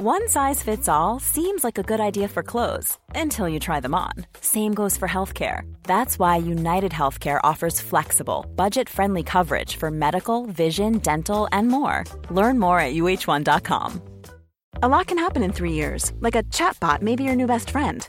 One size fits all seems like a good idea for clothes until you try them on. Same goes for healthcare. That's why United Healthcare offers flexible, budget friendly coverage for medical, vision, dental, and more. Learn more at uh1.com. A lot can happen in three years, like a chatbot may be your new best friend.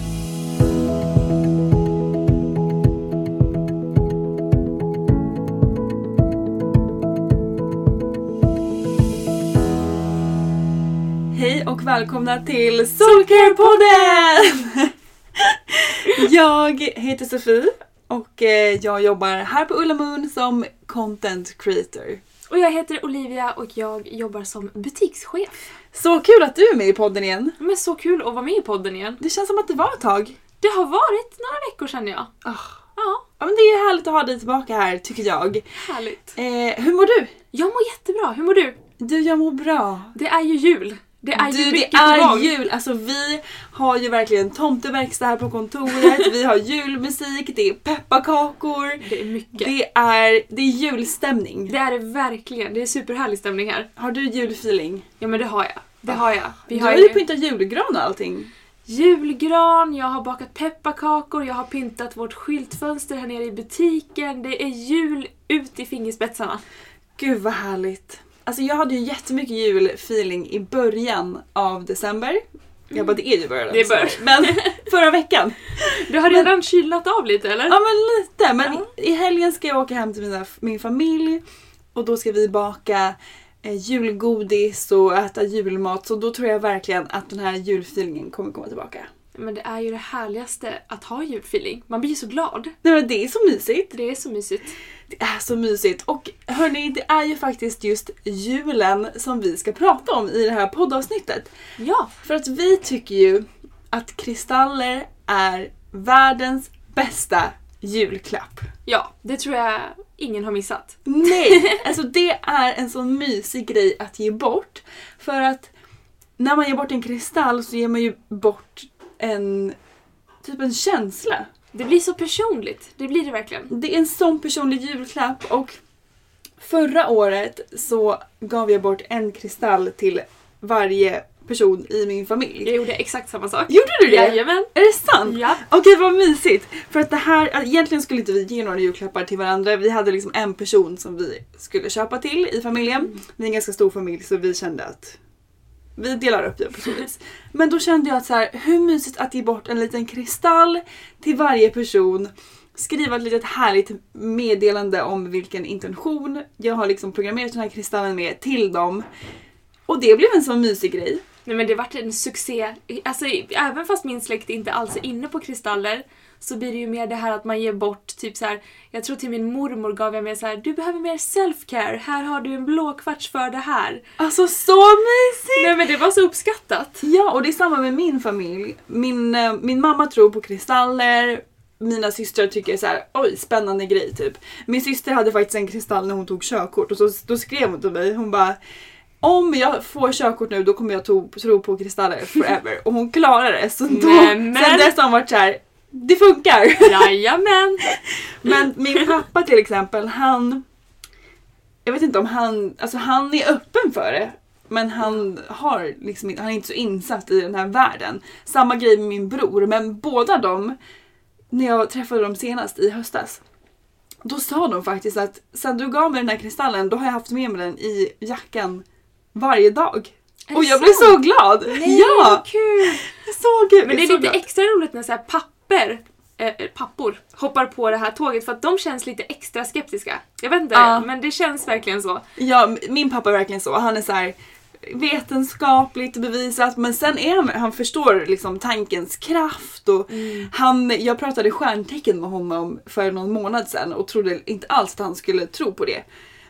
Hej och välkomna till Soulcare-podden! jag heter Sofie och eh, jag jobbar här på Ulla Moon som content creator. Och jag heter Olivia och jag jobbar som butikschef. Så kul att du är med i podden igen. Men så kul att vara med i podden igen. Det känns som att det var ett tag. Det har varit några veckor känner jag. Ah, Ja, Ja men det är härligt att ha dig tillbaka här tycker jag. härligt. Eh, hur mår du? Jag mår jättebra, hur mår du? Du, jag mår bra. Det är ju jul. Det är du, ju det mycket på är jul! Alltså vi har ju verkligen tomteverkstad här på kontoret, vi har julmusik, det är pepparkakor. Det är mycket. Det... Det är, det är julstämning. är det verkligen. Det är superhärlig stämning här. Har du julfeeling? Ja men det har jag. Det har jag. Vi Du har ju pyntat julgran och allting. julgran, jag har bakat pepparkakor, jag har pyntat vårt skyltfönster här nere i butiken. Det är jul ut i fingerspetsarna. Gud vad härligt. Alltså jag hade ju jättemycket julfeeling i början av december. Jag bara det är ju början av Det är december. Men förra veckan. Du har redan kylat av lite eller? Ja men lite. Men Ja. i helgen ska jag åka hem till mina, min familj. Och då ska vi baka eh, julgodis och äta julmat. Så då tror jag verkligen att den här julfeelingen kommer komma tillbaka. Men det är ju det härligaste att ha julfeeling. Man blir ju så glad. Nej men det är så mysigt. Det är så mysigt. Det är så mysigt. Och hörni, det är ju faktiskt just julen som vi ska prata om i det här poddavsnittet. Ja, För att vi tycker ju att kristaller är världens bästa julklapp. ja, det tror jag ingen har missat. Nej! Alltså det är en sån mysig grej att ge bort. För att när man ger bort en kristall så ger man ju bort en typ en känsla. Det blir så personligt. Det blir det verkligen. Det är en sån personlig julklapp och förra året så gav jag bort en kristall till varje person i min familj. Jag gjorde exakt samma sak. Gjorde du det? Jajamän. Är det sant? Ja. Okej vad mysigt! För att det här, alltså, egentligen skulle inte vi ge några julklappar till varandra. Vi hade liksom en person som vi skulle köpa till i familjen. Vi är en ganska stor familj så vi kände att vi delar upp det på så vis. Men då kände jag att så här, hur mysigt att ge bort en liten kristall till varje person. Skriva ett litet härligt meddelande om vilken intention jag har liksom programmerat den här kristallen med till dem. Och det blev en sån mysig grej. Nej men det vart en succé. Alltså även fast min släkt inte alls är inne på kristaller så blir det ju mer det här att man ger bort typ så här. Jag tror till min mormor gav jag med så här. Du behöver mer self-care. Här har du en blå kvarts för det här. Alltså så mysigt! Nej men det var så uppskattat. Ja, och det är samma med min familj. Min, eh, min mamma tror på kristaller. Mina systrar tycker så här, oj spännande grej typ. Min syster hade faktiskt en kristall när hon tog körkort och så, då skrev hon till mig, hon bara om jag får körkort nu då kommer jag tro, tro på kristaller forever. Och hon klarar det. Så då, sen dess har hon varit såhär, det funkar. Jajamän! Men min pappa till exempel, han... Jag vet inte om han... Alltså han är öppen för det. Men han, har liksom, han är inte så insatt i den här världen. Samma grej med min bror. Men båda de, när jag träffade dem senast i höstas. Då sa de faktiskt att sen du gav mig den här kristallen då har jag haft med mig den i jackan varje dag. Och jag blev så glad! Nej, ja! kul! Så kul! Men det är lite glad. extra roligt när så här papper, eh, pappor hoppar på det här tåget för att de känns lite extra skeptiska. Jag vet inte, Ja. men det känns verkligen så. Ja, min pappa är verkligen så. Han är så här vetenskapligt bevisat men sen är han, han förstår liksom tankens kraft och han, jag pratade stjärntecken med honom för någon månad sedan och trodde inte alls att han skulle tro på det.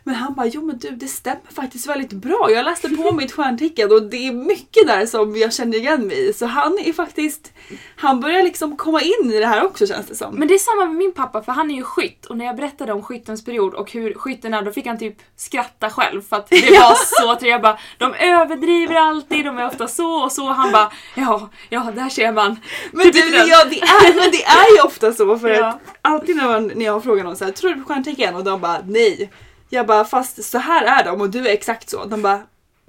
Men han bara, jo men du det stämmer faktiskt väldigt bra. Jag läste på mitt stjärntecken och det är mycket där som jag känner igen mig i. Så han är faktiskt, han börjar liksom komma in i det här också känns det som. Men det är samma med min pappa för han är ju skytt och när jag berättade om skyttens period och hur skytten är då fick han typ skratta själv för att det var så trevligt. Jag bara, de överdriver alltid, de är ofta så och så. Han bara, ja, ja där ser man. Men Typ du, ja, det, är, men det är ju ofta så för Ja. att alltid när, man, när jag frågar någon så här, tror du på stjärntecken? Och de bara nej. Jag bara fast så här är de och du är exakt så. De bara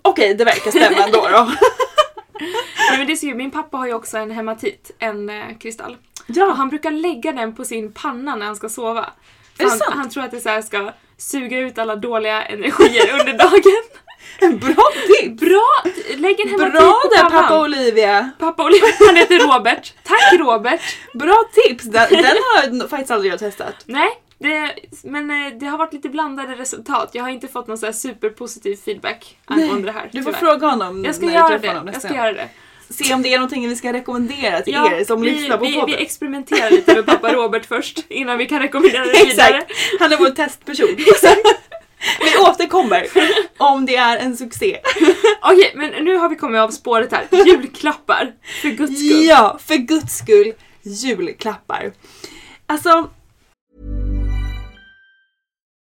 okej det verkar stämma ändå då. Nej, men det är så, min pappa har ju också en hematit, en eh, kristall. Och ja. han brukar lägga den på sin panna när han ska sova. Är det han, sant? han tror att det så här ska suga ut alla dåliga energier under dagen. En bra tips! Bra! Lägg en hematit Bra på där pappa Olivia! Pappa Oliver, han heter Robert. Tack Robert! Bra tips! Den, den har faktiskt aldrig jag testat. Nej, det, men eh, det har varit lite blandade resultat. Jag har inte fått någon så här superpositiv feedback angående det här. Du får tyvärr. fråga honom Jag ska när göra du träffar det. honom Jag nästa ska gång. göra det. Se om det är någonting vi ska rekommendera till er som vi, lyssnar på vi, podden. vi experimenterar lite med pappa Robert först innan vi kan rekommendera det vidare. Han är vår testperson. Vi återkommer om det är en succé. Okej, men nu har vi kommit av spåret här. Julklappar, för guds skull. Ja, för guds skull. Julklappar. Alltså,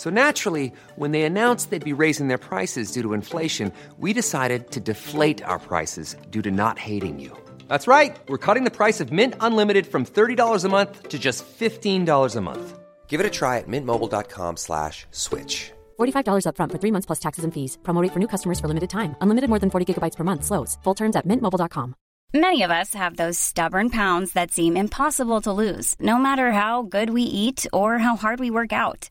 So naturally, when they announced they'd be raising their prices due to inflation, we decided to deflate our prices due to not hating you. That's right. We're cutting the price of Mint Unlimited from $30 a month to just $15 a month. Give it a try at mintmobile.com slash switch. $45 upfront for three months plus taxes and fees. Promo rate for new customers for limited time. Unlimited more than 40 gigabytes per month. Slows. Full terms at mintmobile.com. Many of us have those stubborn pounds that seem impossible to lose, no matter how good we eat or how hard we work out.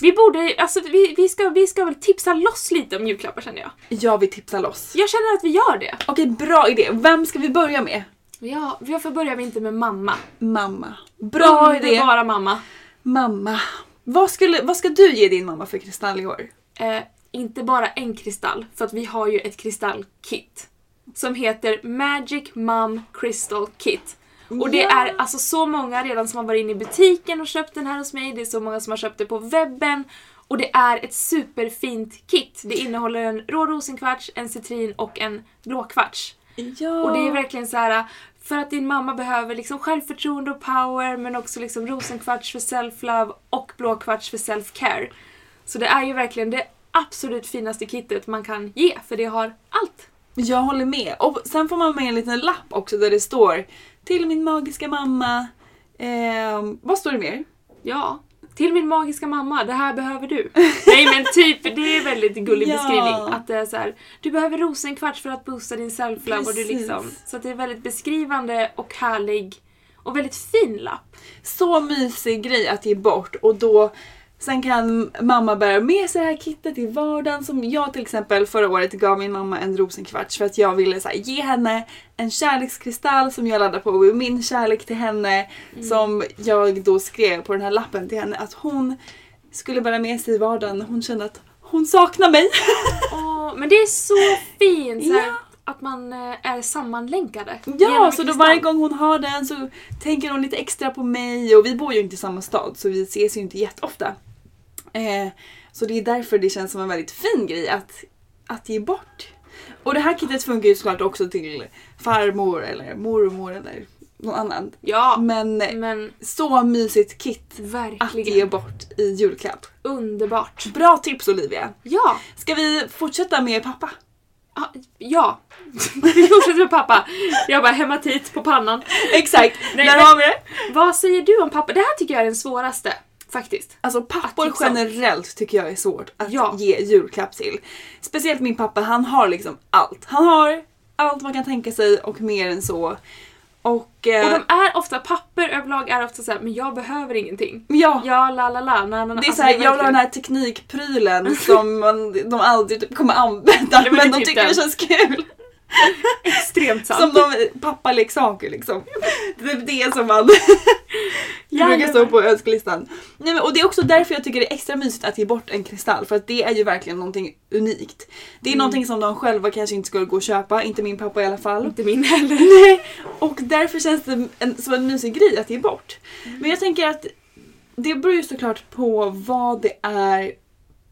Vi borde, alltså vi, vi, ska, vi ska väl tipsa loss lite om julklappar känner jag. ja vi tipsar loss. Jag känner att vi gör det. Okej, bra idé. Vem ska vi börja med? Ja, vi får börja med inte med mamma. Mamma. Bra idé. Underbara mamma. Mamma. Vad, skulle, vad ska du ge din mamma för kristall i år? Eh, inte bara en kristall, för att vi har ju ett kristallkit. Som heter Magic Mum Crystal Kit. Och det är alltså så många redan som har varit inne i butiken och köpt den här hos mig. Det är så många som har köpt det på webben. Och det är ett superfint kit. Det innehåller en rå rosenkvarts, en citrin och en blåkvarts. Ja. Och det är verkligen så här för att din mamma behöver liksom självförtroende och power men också liksom rosenkvarts för self-love och blåkvarts för self-care. Så det är ju verkligen det absolut finaste kittet man kan ge för det har allt. Jag håller med. Och sen får man med en liten lapp också där det står Till min magiska mamma. Eh, vad står det mer? Ja. Till min magiska mamma, det här behöver du. Nej men typ, det är väldigt gullig Ja. beskrivning. Att det är så här, du behöver rosenkvarts för att boosta din self-love och du liksom. Så att det är väldigt beskrivande och härlig och väldigt fin lapp. Så mysig grej att ge bort och då Sen kan mamma bära med sig det här kittet i vardagen som jag till exempel förra året gav min mamma en rosenkvarts för att jag ville så här, ge henne en kärlekskristall som jag laddar på med min kärlek till henne. Som jag då skrev på den här lappen till henne att hon skulle bära med sig i vardagen när hon kände att hon saknar mig. Åh, men det är så fint så Ja. att man eh, är sammanlänkade. Ja, så då varje gång hon har den så tänker hon lite extra på mig och vi bor ju inte i samma stad så vi ses ju inte jätteofta. Eh, så det är därför det känns som en väldigt fin grej att, att ge bort. Och det här kittet funkar ju såklart också till farmor eller mormor eller någon annan. Ja, Men men så mysigt kit att ge verkligen bort i julklapp. underbart. Bra tips Olivia! Ja, Ska vi fortsätta med pappa? ja. Vi fortsätter med pappa. Jag bara hematit på pannan. Exakt, Nej, där har vi det! Vad säger du om pappa? Det här tycker jag är den svåraste. Faktiskt. Alltså pappor Att tipsa om. generellt tycker jag är svårt att Ja. ge julklapp till. Speciellt min pappa, han har liksom allt. Han har allt man kan tänka sig och mer än så. Och... Eh, Och de är ofta, papper överlag är ofta såhär, men jag behöver ingenting. ja, Ja, la la la. na, na, na. det är Alltså, såhär, jag vill ha den här teknikprylen som man, de aldrig typ kommer använda men det men de typ tycker det den. känns kul. Extremt sant. Som de pappaleksaker liksom. Det är det som man brukar stå på önskelistan. Nej, men, och det är också därför jag tycker det är extra mysigt att ge bort en kristall för att det är ju verkligen någonting unikt. Det är Mm. någonting som de själva kanske inte skulle gå och köpa, inte min pappa i alla fall. Inte min heller. Nej, och därför känns det en, som en mysig grej att ge bort. Mm. Men jag tänker att det beror ju såklart på vad det är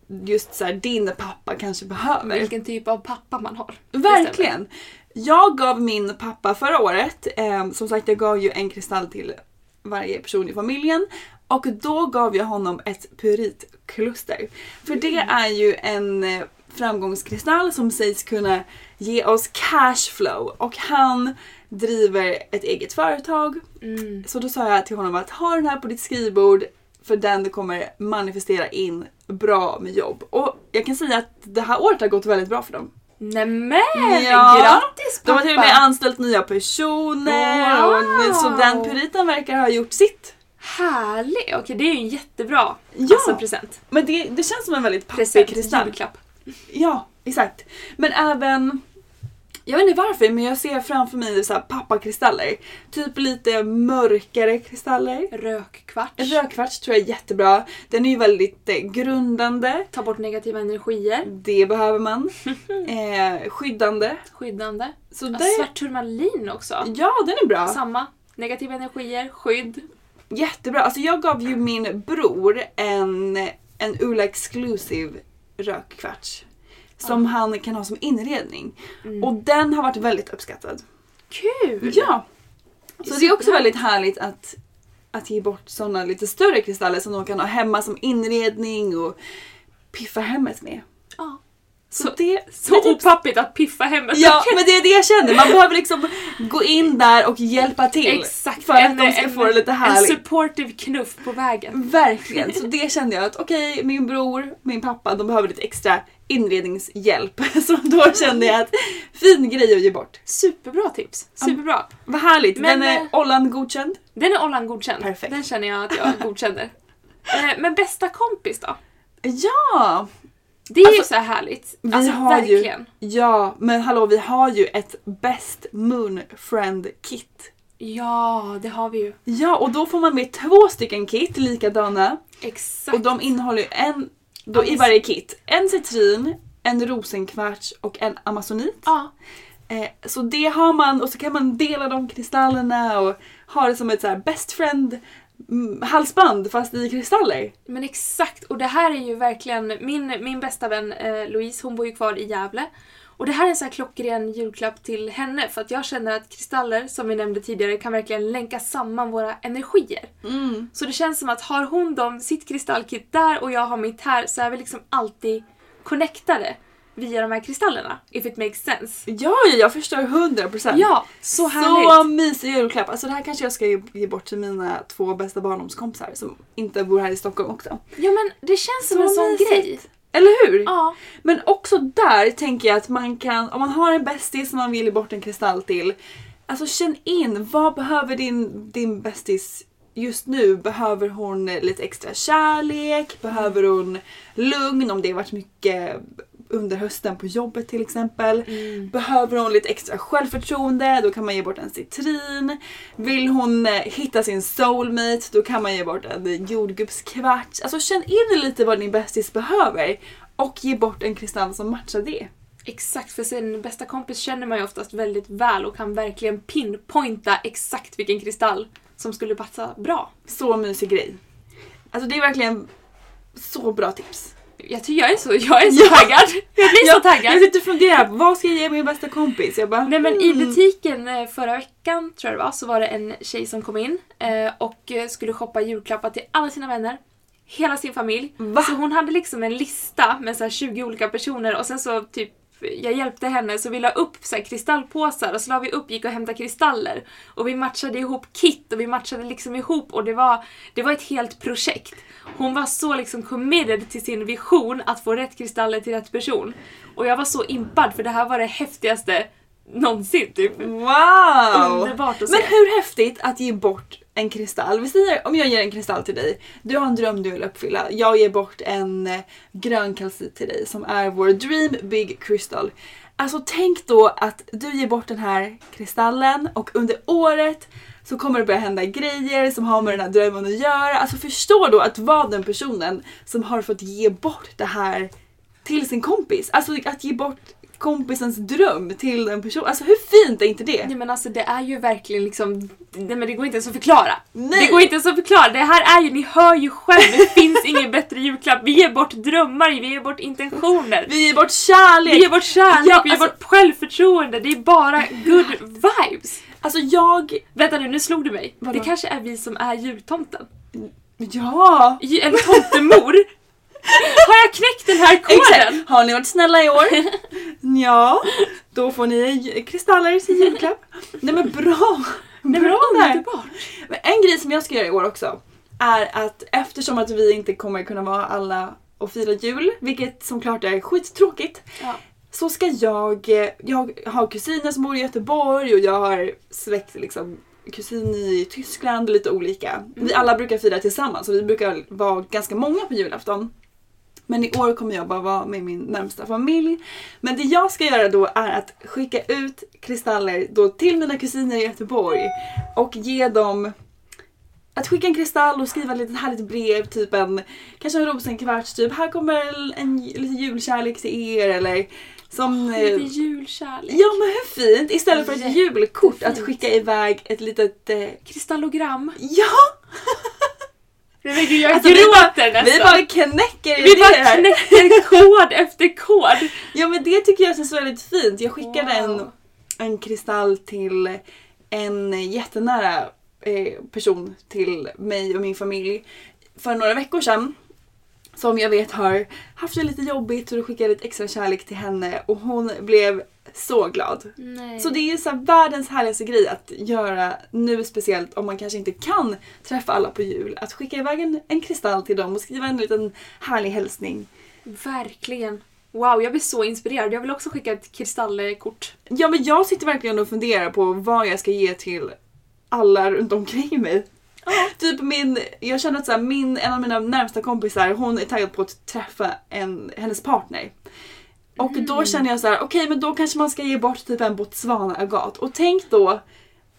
just så här, din pappa kanske behöver. Vilken typ av pappa man har. Verkligen! Jag gav min pappa förra året, eh, som sagt jag gav ju en kristall till varje person i familjen och då gav jag honom ett pyritkluster. För det är ju en eh, framgångskristall som sägs kunna ge oss cashflow och han driver ett eget företag. Mm. Så då sa jag till honom att ha den här på ditt skrivbord för den kommer manifestera in bra med jobb. Och jag kan säga att det här året har gått väldigt bra för dem. Nämen! Ja, Grattis De pappa! har till och med anställt nya personer. Wow. Och, så den puriten verkar ha gjort sitt. Härlig! Okej, det är ju en jättebra Ja. alltså, present. Men det, det känns som en väldigt pappig Present, julklapp. Ja, exakt. Men även... Jag vet inte varför men jag ser framför mig så här pappakristaller. Typ lite mörkare kristaller. Rökkvarts. Rödkvarts tror jag är jättebra. Den är ju väldigt eh, grundande. Ta bort negativa energier. Det behöver man. eh, skyddande. Skyddande. Så Ja, det, Svart turmalin också. ja, den är bra. Samma. Negativa energier, skydd. Jättebra. Alltså jag gav ju min bror en, en Ula Exclusive rökkvarts. Som han kan ha som inredning. Och den har varit väldigt uppskattad. Kul! Ja! Så det är också väldigt härligt att, att ge bort sådana lite större kristaller som de kan ha hemma som inredning och piffa hemmet med. Ja. Så, det, Så typ- opappigt att piffa hemmet. Ja, men det är det jag känner. Man behöver liksom gå in där och hjälpa till. Exakt. För att de ska få det lite En härligt. supportive knuff på vägen. Verkligen, så det kände jag att okej, min bror, min pappa, de behöver lite extra inredningshjälp. Så då kände jag att fin grej att ge bort. Superbra tips. Superbra. Vad härligt, Men, den är eh, Ollan godkänd. Den är Ollan godkänd. Perfekt. Den känner jag att jag godkänner. Eh, Men bästa kompis då? Ja! Det är ju Alltså, så här härligt. Vi alltså har verkligen. ju, ja men hallå vi har ju ett Best Moon Friend Kit Ja, det har vi ju. Ja, och då får man med två stycken kit likadana. Exakt. Och de innehåller ju en, då i varje kit, en citrin, en rosenkvarts och en amazonit. Ja, Eh, så det har man och så kan man dela de kristallerna och ha det som ett så här best friend mm, halsband fast i kristaller. men exakt. Och det här är ju verkligen min, min bästa vän eh, Louise, hon bor ju kvar i Gävle. Och det här är en här klockren julklapp till henne för att jag känner att kristaller, som vi nämnde tidigare, kan verkligen länka samman våra energier. Så det känns som att har hon dem, sitt kristallkit där och jag har mitt här så är vi liksom alltid connectade via de här kristallerna. If it makes sense. Ja, ja, jag förstår 100%. Ja, så härligt. Så mysig julklapp. Alltså det här kanske jag ska ge, ge bort till mina två bästa barndomskompisar som inte bor här i Stockholm också. Ja men det känns som Så en sån mysigt. grej. Eller hur? Ja. Men också där tänker jag att man kan, om man har en bästis som man vill ge bort en kristall till. Alltså känn in, vad behöver din, din bästis just nu? Behöver hon lite extra kärlek? Behöver hon lugn om det har varit mycket under hösten på jobbet till exempel. Behöver hon lite extra självförtroende, då kan man ge bort en citrin. Vill hon eh, hitta sin soulmate, då kan man ge bort en jordgubbskvarts. Alltså känn in lite vad din bästis behöver och ge bort en kristall som matchar det. Exakt, för sin bästa kompis känner man ju oftast väldigt väl och kan verkligen pinpointa exakt vilken kristall som skulle passa bra. Så mysig grej. Alltså det är verkligen så bra tips. Jag tycker jag är så, jag är så Ja. taggad. Jag blir så taggad. jag sitter och funderar, vad ska jag ge min bästa kompis? Jag bara, Nej men i hmm. butiken eh, förra veckan tror jag det var så var det en tjej som kom in eh, och eh, skulle shoppa julklappar till alla sina vänner. Hela sin familj. Va? Så hon hade liksom en lista med så här 20 olika personer och sen så typ jag hjälpte henne så vi la upp så här kristallpåsar och så la vi upp, gick och hämtade kristaller. Och vi matchade ihop kit och vi matchade liksom ihop och det var, det var ett helt projekt. Hon var så liksom committed till sin vision att få rätt kristaller till rätt person. Och jag var så impad för det här var det häftigaste någonsin typ. Wow! Underbart att Men se. hur häftigt att ge bort en kristall. Vi säger om jag ger en kristall till dig, du har en dröm du vill uppfylla. Jag ger bort en eh, grön kalcit till dig som är vår dream big crystal. Alltså tänk då att du ger bort den här kristallen och under året så kommer det börja hända grejer som har med den här drömmen att göra. Alltså förstå då att vara den personen som har fått ge bort det här till sin kompis. Alltså att ge bort kompisens dröm till den personen. Alltså hur fint är inte det? Nej men alltså det är ju verkligen liksom, nej men det går inte ens att förklara. Nej. Det går inte ens att förklara. Det här är ju, ni hör ju själv, det finns ingen bättre julklapp. Vi ger bort drömmar, vi ger bort intentioner. Vi ger bort kärlek! Vi ger bort kärlek, Ja, vi ger alltså- bort självförtroende. Det är bara good vibes. Alltså jag... Vänta nu, nu slog du mig. Vadå? Det kanske är vi som är jultomten. Ja! Eller tomtemor. Har jag knäckt den här koden? Exakt! Har ni varit snälla i år? ja, då får ni kristaller till julklapp. Nej men bra! Nej men bra där. underbart. Men en grej som jag ska göra i år också är att eftersom att vi inte kommer kunna vara alla och fira jul, vilket som klart är skittråkigt, Ja. så ska jag, jag har kusiner som bor i Göteborg och jag har släkt liksom kusin i Tyskland, lite olika. Vi alla brukar fira tillsammans så vi brukar vara ganska många på julafton. Men i år kommer jag bara vara med min närmsta familj. Men det jag ska göra då är att skicka ut kristaller då till mina kusiner i Göteborg och ge dem att skicka en kristall och skriva ett litet härligt brev, typ en kanske en rosenkvarts, typ här kommer en lite julkärlek till er eller som... eh, Lite julkärlek. Ja men hur fint! Istället för ett julkort att skicka iväg ett litet... Eh, Kristallogram. ja! Nej men gud jag Alltså, vi gråter bara, vi nästan. bara knäcker Vi bara knäcker kod efter kod. Ja men det tycker jag känns väldigt fint. Jag skickade en, Wow. en kristall till en jättenära eh, person till mig och min familj för några veckor sedan. Som jag vet har haft det lite jobbigt så då skickade jag lite extra kärlek till henne och hon blev så glad. Nej. Så det är ju så här världens härligaste grej att göra nu speciellt om man kanske inte kan träffa alla på jul. Att skicka iväg en, en kristall till dem och skriva en liten härlig hälsning. Verkligen. Wow, jag blir så inspirerad. Jag vill också skicka ett kristallkort. Ja men jag sitter verkligen och funderar på vad jag ska ge till alla runt omkring mig. Typ min, jag känner att så här, min, en av mina närmsta kompisar hon är taggad på att träffa en, hennes partner. Och då känner jag så här: okej men då kanske man ska ge bort typ en Botswana-agat. Och tänk då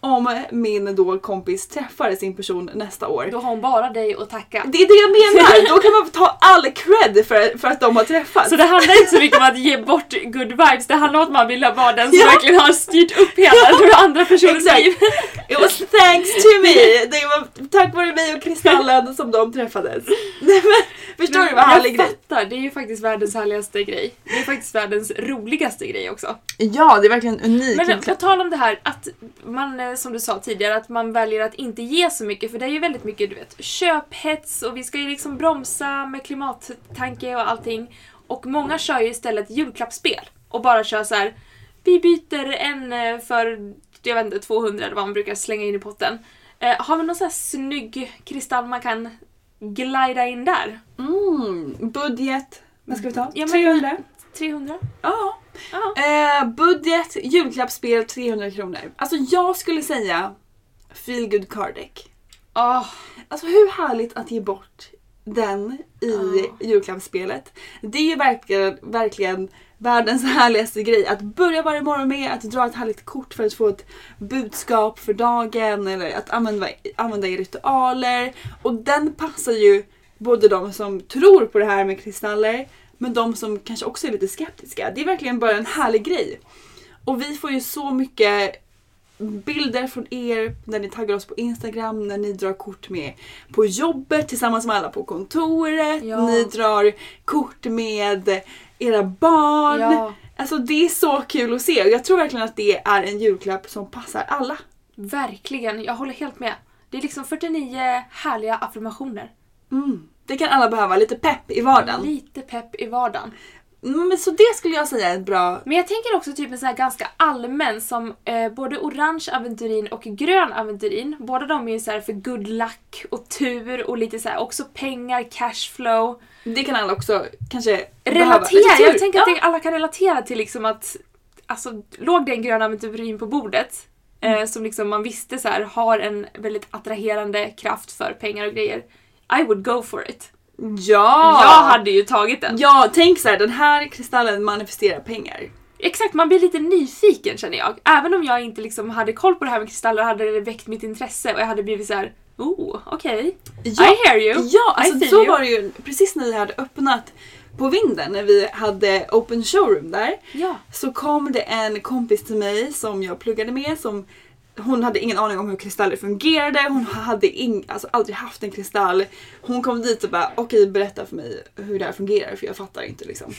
om min då kompis träffar sin person nästa år. Då har hon bara dig att tacka. Det är det jag menar! Då kan man ta all cred för, för att de har träffats. Så det handlar inte så mycket om att ge bort good vibes, det handlar om att man vill vara den som Ja. verkligen har styrt upp hela den andra personens Exakt. liv. It was thanks to me! Det var tack vare mig och Kristallen som de träffades. Nej, men, förstår du vad härlig jag grej? fattar, det är ju faktiskt världens härligaste grej. Det är faktiskt världens roligaste grej också. Ja, det är verkligen unikt. Men på tal om det här att man, eh, som du sa tidigare, att man väljer att inte ge så mycket för det är ju väldigt mycket du vet, köphets och vi ska ju liksom bromsa med klimattanke och allting. Och många kör ju istället julklappsspel och bara kör så här. vi byter en eh, för, jag vet inte, 200 eller vad man brukar slänga in i potten. Eh, har vi någon sån här snygg kristall man kan glida in där? Mm, budget. Vad ska vi ta? Ja, men- 300? 300? Ja. Eh, budget, julklappsspel 300 kronor. Alltså jag skulle säga feel good card deck. Åh, Alltså hur härligt att ge bort den i julklappsspelet. Det är ju verkligen, verkligen världens härligaste grej. Att börja varje morgon med att dra ett härligt kort för att få ett budskap för dagen eller att använda, använda i ritualer. Och den passar ju både de som tror på det här med kristaller men de som kanske också är lite skeptiska. Det är verkligen bara en härlig grej. Och vi får ju så mycket bilder från er när ni taggar oss på Instagram, när ni drar kort med på jobbet tillsammans med alla på kontoret. Ja. Ni drar kort med era barn. Ja. Alltså det är så kul att se och jag tror verkligen att det är en julklapp som passar alla. verkligen. Jag håller helt med. Det är liksom 49 härliga affirmationer. Mm. Det kan alla behöva, lite pepp i vardagen. Lite pepp i vardagen. Mm, men så det skulle jag säga är ett bra... Men jag tänker också typ en sån här ganska allmän som eh, både orange aventurin och grön aventurin. Båda de är ju så här för good luck och tur och lite så här också pengar, cashflow. Det kan alla också kanske. Relatera! Jag tänker att Ja. alla kan relatera till liksom att alltså, låg det en grön aventurin på bordet eh, som liksom man visste så här har en väldigt attraherande kraft för pengar och grejer. I would go for it. Ja! Jag hade ju tagit den. Ja, tänk så här, den här kristallen manifesterar pengar. Exakt, man blir lite nyfiken känner jag. Även om jag inte liksom hade koll på det här med kristaller hade det väckt mitt intresse och jag hade blivit så här: oh, okej. Ja, I hear you. Ja, alltså så you. var det ju precis när vi hade öppnat på vinden när vi hade open showroom där. Ja. Så kom det en kompis till mig som jag pluggade med som hon hade ingen aning om hur kristaller fungerade, hon hade ing, alltså aldrig haft en kristall. Hon kom dit och bara okej berätta för mig hur det här fungerar för jag fattar inte liksom.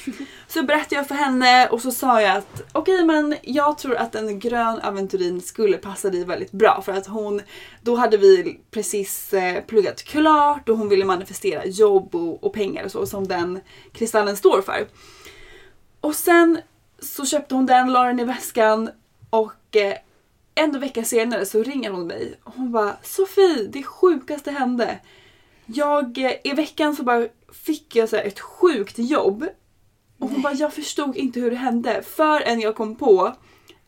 Så berättade jag för henne och så sa jag att okej men jag tror att en grön aventurin skulle passa dig väldigt bra för att hon, då hade vi precis eh, pluggat klart och hon ville manifestera jobb och, och pengar och så som den kristallen står för. Och sen så köpte hon den, la den i väskan och eh, en vecka senare så ringer hon mig och hon bara Sofie, det sjukaste hände. Jag, eh, I veckan så bara fick jag så ett sjukt jobb och hon bara jag förstod inte hur det hände förrän jag kom på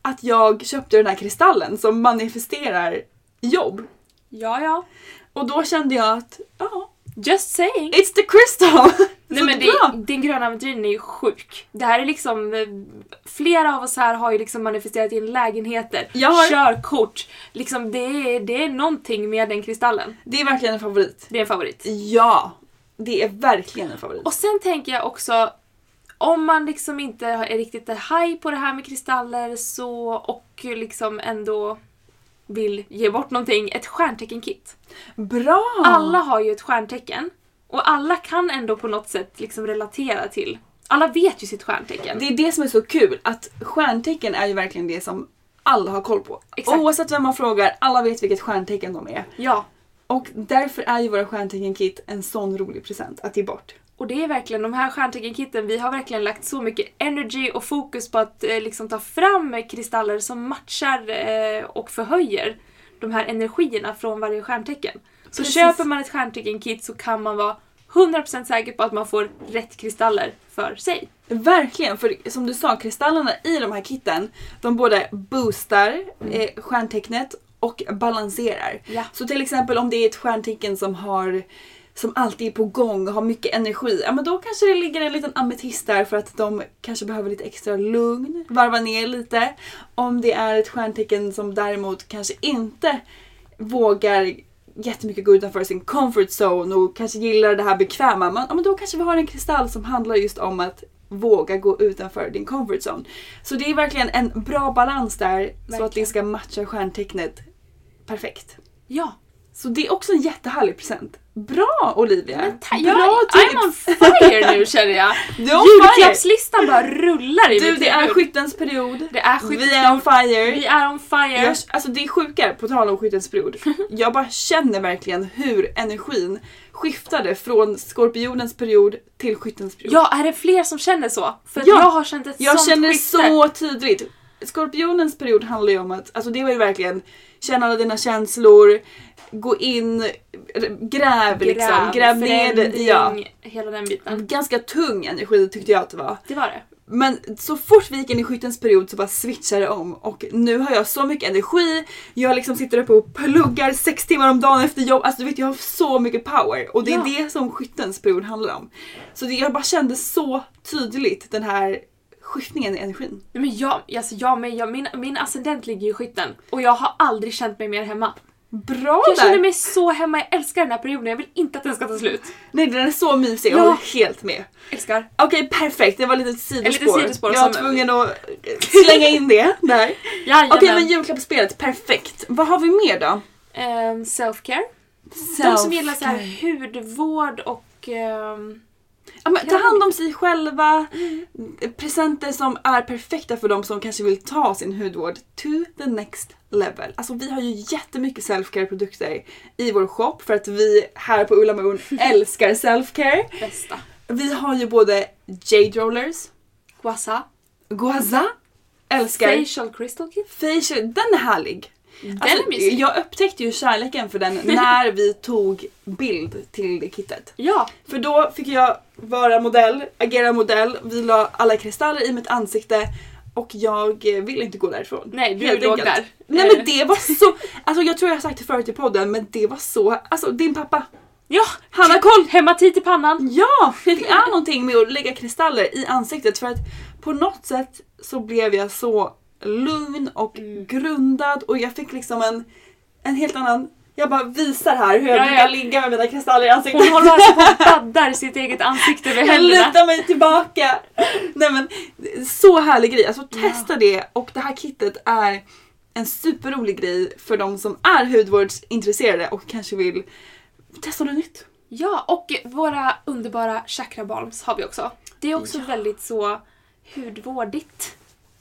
att jag köpte den här kristallen som manifesterar jobb. Ja, ja. Och då kände jag att ja, Just saying. it's the crystal! Nej men det, din gröna aventurin är ju sjuk. Det här är liksom, eh, flera av oss här har ju liksom manifesterat in lägenheter, Jag har- körkort. Liksom det är, det är någonting med den kristallen. Det är verkligen en favorit. Det är en favorit. Ja, det är verkligen en favorit. Och sen tänker jag också, om man liksom inte är riktigt haj på det här med kristaller så, och liksom ändå vill ge bort någonting, ett stjärntecken-kit. Bra! Alla har ju ett stjärntecken och alla kan ändå på något sätt liksom relatera till. Alla vet ju sitt stjärntecken. Det är det som är så kul, att stjärntecken är ju verkligen det som alla har koll på. Exakt. Oavsett vem man frågar, alla vet vilket stjärntecken de är. Ja, Och därför är ju våra stjärntecken-kit en sån rolig present att ge bort. och det är verkligen de här stjärntecken-kitten, vi har verkligen lagt så mycket energy och fokus på att eh, liksom ta fram kristaller som matchar eh, och förhöjer de här energierna från varje stjärntecken. Så Precis. köper man ett stjärntecken-kit så kan man vara 100% säker på att man får rätt kristaller för sig. Verkligen, för som du sa, kristallerna i de här kitten, de både boostar eh, stjärntecknet och balanserar. Ja. Så till exempel om det är ett stjärntecken som har som alltid är på gång och har mycket energi, ja men då kanske det ligger en liten ametist där för att de kanske behöver lite extra lugn, varva ner lite. Om det är ett stjärntecken som däremot kanske inte vågar jättemycket gå utanför sin comfort zone och kanske gillar det här bekväma, men, ja, men då kanske vi har en kristall som handlar just om att våga gå utanför din comfort zone. Så det är verkligen en bra balans där så att det ska matcha stjärntecknet perfekt. Ja. Så det är också en jättehärlig present. Bra Olivia! Men ta- Bra jag, I'm on fire nu känner jag. Julklappslistan bara rullar i Du, mitt det är huvud. skyttens period. Det är skyttens Vi är on period. fire. Vi är on fire. Jag, alltså det är sjukare, på tal om skyttens period. Jag bara känner verkligen hur energin skiftade från skorpionens period till skyttens period. Ja, är det fler som känner så? För Ja. jag har känt ett Jag sånt känner skifte. så tydligt. Skorpionens period handlar ju om att, alltså det var ju verkligen känna alla dina känslor, gå in, gräv, liksom, gräv ner det. Ja. hela den biten. Ganska tung energi tyckte jag att det var. Det var det. Men så fort vi gick in i skyttens period så bara switchade det om och nu har jag så mycket energi, jag liksom sitter uppe och pluggar sex timmar om dagen efter jobb, alltså du vet jag har så mycket power och det är Ja. det som skyttens period handlar om. Så det, jag bara kände så tydligt den här skiftningen i energin. Men jag, alltså jag, men jag, min, min ascendent ligger i skytten och jag har aldrig känt mig mer hemma. Bra Jag där! känner mig så hemma, jag älskar den här perioden, jag vill inte att den ska ta slut. Nej den är så mysig, jag Ja. håller helt med. Älskar. Okej perfekt, det var lite sidospår. litet sidospår jag var som- tvungen att slänga in det där. Okej men julklappsspelet, perfekt. Vad har vi mer då? Ehm, self-care. De som gillar så här hudvård och... Ja, men ta hand om sig själva. Presenter som är perfekta för de som kanske vill ta sin hudvård to the next level. Alltså vi har ju jättemycket self-care produkter i vår shop för att vi här på Ulla Moon älskar self-care. bästa. Vi har ju både Jade Rollers, Guasa. Guaza, älskar Facial crystal kit. Facial, den är härlig. Den Alltså, är mysig. jag upptäckte ju kärleken för den när vi tog bild till det kittet. Ja. För då fick jag vara modell, agera modell, vi la alla kristaller i mitt ansikte och jag eh, ville inte gå därifrån. Nej, du Helt låg enkelt. där. Nej Eh. men det var så, alltså jag tror jag har sagt det förut i podden men det var så, alltså din pappa, Ja! han har koll! Hematit i pannan. Ja! Det är någonting med att lägga kristaller i ansiktet för att på något sätt så blev jag så lugn och Mm. grundad och jag fick liksom en, en helt annan jag bara visar här hur jag Ja, brukar ja. ligga med mina kristaller i ansiktet. Hon håller alltså på och baddar sitt eget ansikte med Jag händerna. lutar mig tillbaka. Nej men så härlig grej. Alltså testa det och det här kittet är en superrolig grej för de som är hudvårdsintresserade och kanske vill testa något nytt. Ja, och våra underbara chakra balms har vi också. Det är också väldigt så hudvårdigt.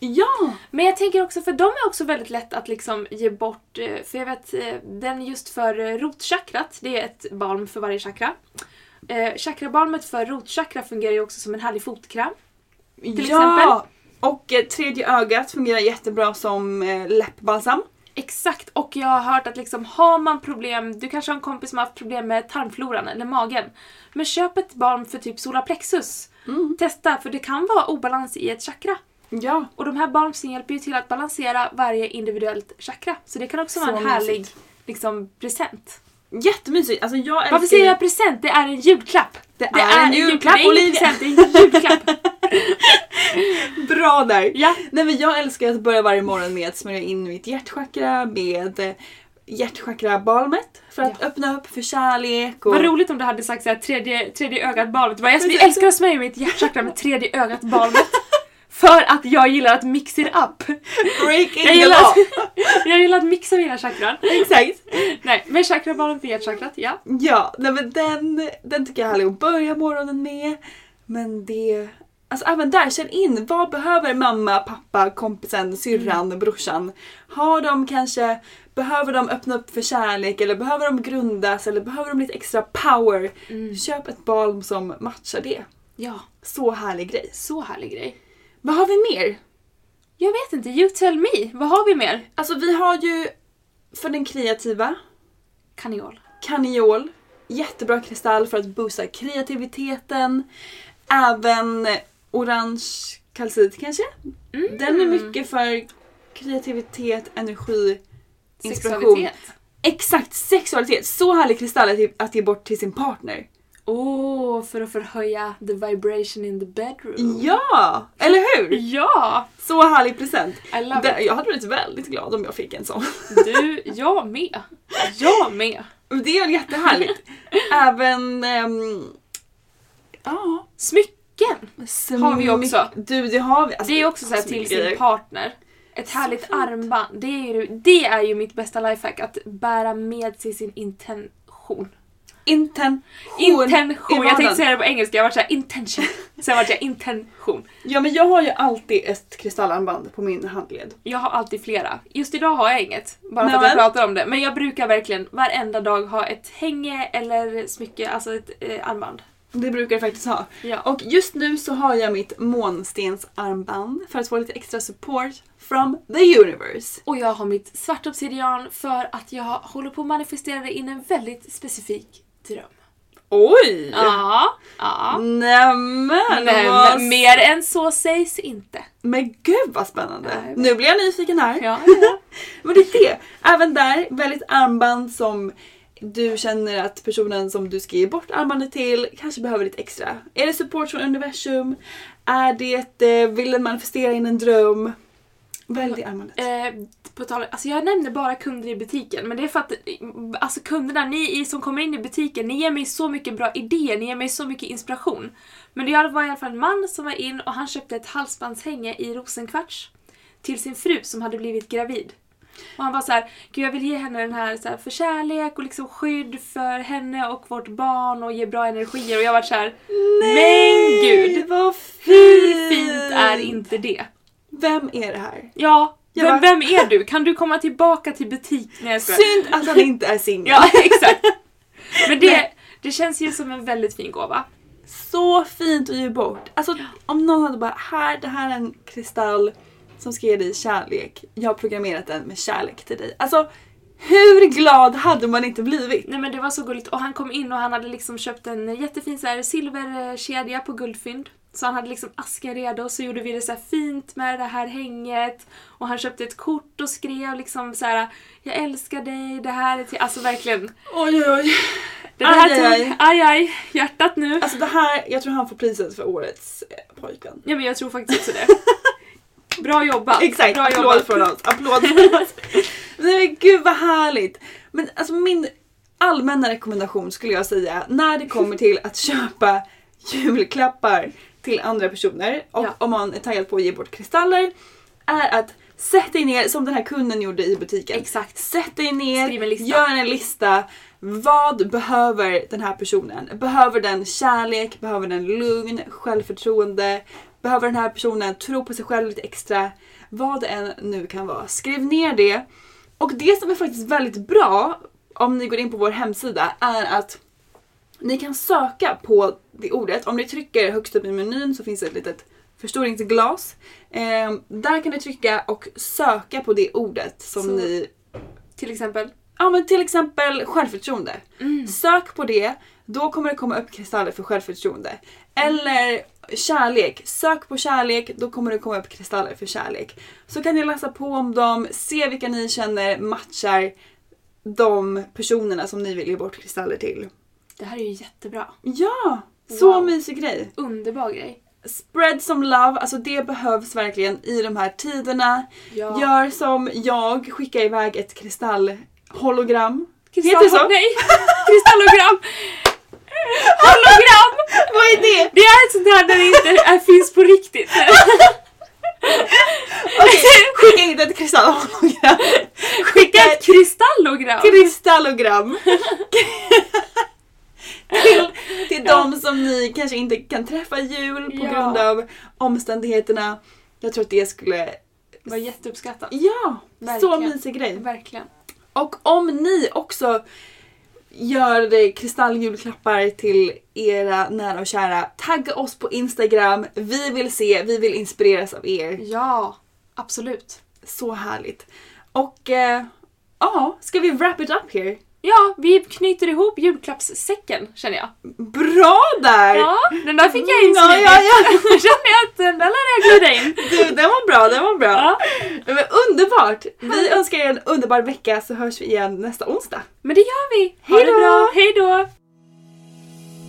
Ja! Men jag tänker också, för de är också väldigt lätt att liksom ge bort, eh, för jag vet, eh, den just för eh, rotchakrat, det är ett balm för varje chakra. Eh, chakrabalmet för rotchakra fungerar ju också som en härlig fotkräm. Till ja! exempel. Och eh, tredje ögat fungerar jättebra som eh, läppbalsam. Exakt, och jag har hört att liksom, har man problem, du kanske har en kompis som har haft problem med tarmfloran eller magen. Men köp ett balm för typ solarplexus. Testa, för det kan vara obalans i ett chakra. Ja. Och de här balmsen hjälper ju till att balansera varje individuellt chakra. Så det kan också vara Så en härlig mysigt. liksom, present. Jättemysigt. Alltså jag älskar Varför säger jag present? Det är en julklapp! Det är en julklapp, Det är Olivia. present, det är en julklapp! Bra där! Ja. Nej men jag älskar att börja varje morgon med att smörja in mitt hjärtchakra med eh, hjärtchakra-balmet för att öppna upp för kärlek. Och... Vad roligt om du hade sagt såhär tredje, tredje ögat balmet. Bara, Jag älskar att smörja mitt hjärtchakra med tredje ögat balmet. För att jag gillar att mix it up. Breaking Jag the gillar, law! jag gillar att mixa mina chakran. Exakt! Nej, men chakrabalmet för hjärtchakrat, ja. Ja, nej men den, den tycker jag är härlig att börja morgonen med. Men det... Alltså även där, känn in vad behöver mamma, pappa, kompisen, syrran, brorsan? Har de kanske, behöver de öppna upp för kärlek eller behöver de grundas eller behöver de lite extra power? Köp ett balm som matchar det. Ja, Så härlig grej. så härlig grej. Vad har vi mer? Jag vet inte, you tell me. Vad har vi mer? Alltså vi har ju för den kreativa, Kaniol. Kaniol. Jättebra kristall för att boosta kreativiteten. Även orange kalcit kanske? Den är mycket för kreativitet, energi, inspiration. Sexualitet. Exakt, sexualitet. Så härlig kristall att ge- att ge bort till sin partner. Åh, för att förhöja the vibration in the bedroom. Ja! Eller hur? Ja! Så härlig present. I love Det- it. Jag hade blivit väldigt glad om jag fick en sån. Du, jag med. Jag med. Det är väl jättehärligt. Även... ehm, ja. Smycken har vi också. Du, det har vi. Alltså, Det är också så här till sin partner. Ett härligt armband. Det är, ju, det är ju mitt bästa lifehack. Att bära med sig sin intention. Intention. Intention. Jag tänkte säga det på engelska. Jag var såhär intention. Sen var jag intention. Ja men jag har ju alltid ett kristallarmband på min handled. Jag har alltid flera. Just idag har jag inget. Bara för att jag pratar om det. Men jag brukar verkligen varenda dag ha ett hänge eller smycke, alltså ett eh, armband. Det brukar jag faktiskt ha. Ja. Och just nu så har jag mitt månstensarmband för att få lite extra support from the universe. Och jag har mitt svart obsidian för att jag håller på att manifestera in en väldigt specifik dröm. Oj! Ja, ja. Nämen! Vad- mer än så sägs inte. Men gud vad spännande! Nej, Nu blir jag nyfiken här. Ja, ja. Men det är det. Även där, väldigt armband som du känner att personen som du ska ge bort armbandet till kanske behöver lite extra. Är det support från universum? Är det, eh, vill den manifestera in en dröm? Välj det armbandet. Eh, på tal, alltså jag nämner bara kunder i butiken men det är för att alltså kunderna, ni som kommer in i butiken, ni ger mig så mycket bra idéer, ni ger mig så mycket inspiration. Men det var i alla fall en man som var in och han köpte ett halsbandshänge i rosenkvarts till sin fru som hade blivit gravid. Och han var så här, gud jag vill ge henne den här, så här för kärlek och liksom skydd för henne och vårt barn och ge bra energier och jag var så här, men gud! vad Hur fint är inte det? Vem är det här? Ja, Jag vem, bara- vem är du? Kan du komma tillbaka till butik? Nej. Synd att han inte är singel. Ja, exakt. Men det, Nej. det känns ju som en väldigt fin gåva. Så fint att ge bort. Alltså om någon hade bara, här, det här är en kristall som ska ge dig kärlek. Jag har programmerat den med kärlek till dig. Alltså hur glad hade man inte blivit? Nej men det var så gulligt och han kom in och han hade liksom köpt en jättefin så här silverkedja på guldfynd. Så han hade liksom asken redo så gjorde vi det så fint med det här hänget. Och han köpte ett kort och skrev liksom så här: Jag älskar dig, det här är till... Alltså verkligen. Oj oj oj. Det här Aj, tog, aj. aj aj, hjärtat nu. Alltså det här, jag tror han får priset för årets eh, pojkvän. Ja men jag tror faktiskt också det. Bra jobbat. Exakt, Bra applåd jobbat. från oss. Applåd från oss. Nej men gud vad härligt. Men alltså min allmänna rekommendation skulle jag säga när det kommer till att köpa julklappar till andra personer och Ja. om man är taggad på att ge bort kristaller är att sätt dig ner som den här kunden gjorde i butiken. Exakt. Sätt dig ner, Skriv en lista. gör en lista. Vad behöver den här personen? Behöver den kärlek? Behöver den lugn? Självförtroende? Behöver den här personen tro på sig själv lite extra? Vad det än nu kan vara. Skriv ner det. Och det som är faktiskt väldigt bra om ni går in på vår hemsida är att ni kan söka på det ordet. Om ni trycker högst upp i menyn så finns det ett litet förstoringsglas. Eh, där kan ni trycka och söka på det ordet som Så- ni Till exempel. Ja men till exempel självförtroende. Mm. Sök på det, då kommer det komma upp kristaller för självförtroende. Eller kärlek, sök på kärlek, då kommer det komma upp kristaller för kärlek. Så kan ni läsa på om dem, se vilka ni känner matchar de personerna som ni vill ge bort kristaller till. Det här är ju jättebra. Ja! Så Wow. mysig grej. Underbar grej. Spread some love, alltså det behövs verkligen i de här tiderna. Ja. Gör som jag, skicka iväg ett kristallhologram. Kristall... Heter det så? Nej! Kristallogram! Hologram! Vad är det? Det är ett sånt här där det inte är, finns på riktigt. Okej, skicka inte ett kristallhologram. Skicka ett kristallogram! kristallogram. de som ni kanske inte kan träffa jul på Ja. grund av omständigheterna. Jag tror att det skulle... Det var jätteuppskattat. Ja! Så Verkligen. mysig grej. Verkligen. Och om ni också gör kristalljulklappar till era nära och kära, tagga oss på Instagram. Vi vill se, vi vill inspireras av er. Ja, absolut. Så härligt. Och eh, ja, ska vi wrap it up here? Ja, vi knyter ihop julklappssäcken känner jag. Bra där! Ja, den där fick jag in Ja, ja, ja. känner jag att den där lär jag glida in. Du, den var bra, den var bra. Ja. Men Underbart! Vi önskar er en underbar vecka så hörs vi igen nästa onsdag. Men det gör vi! Ha Hej det bra, hej då!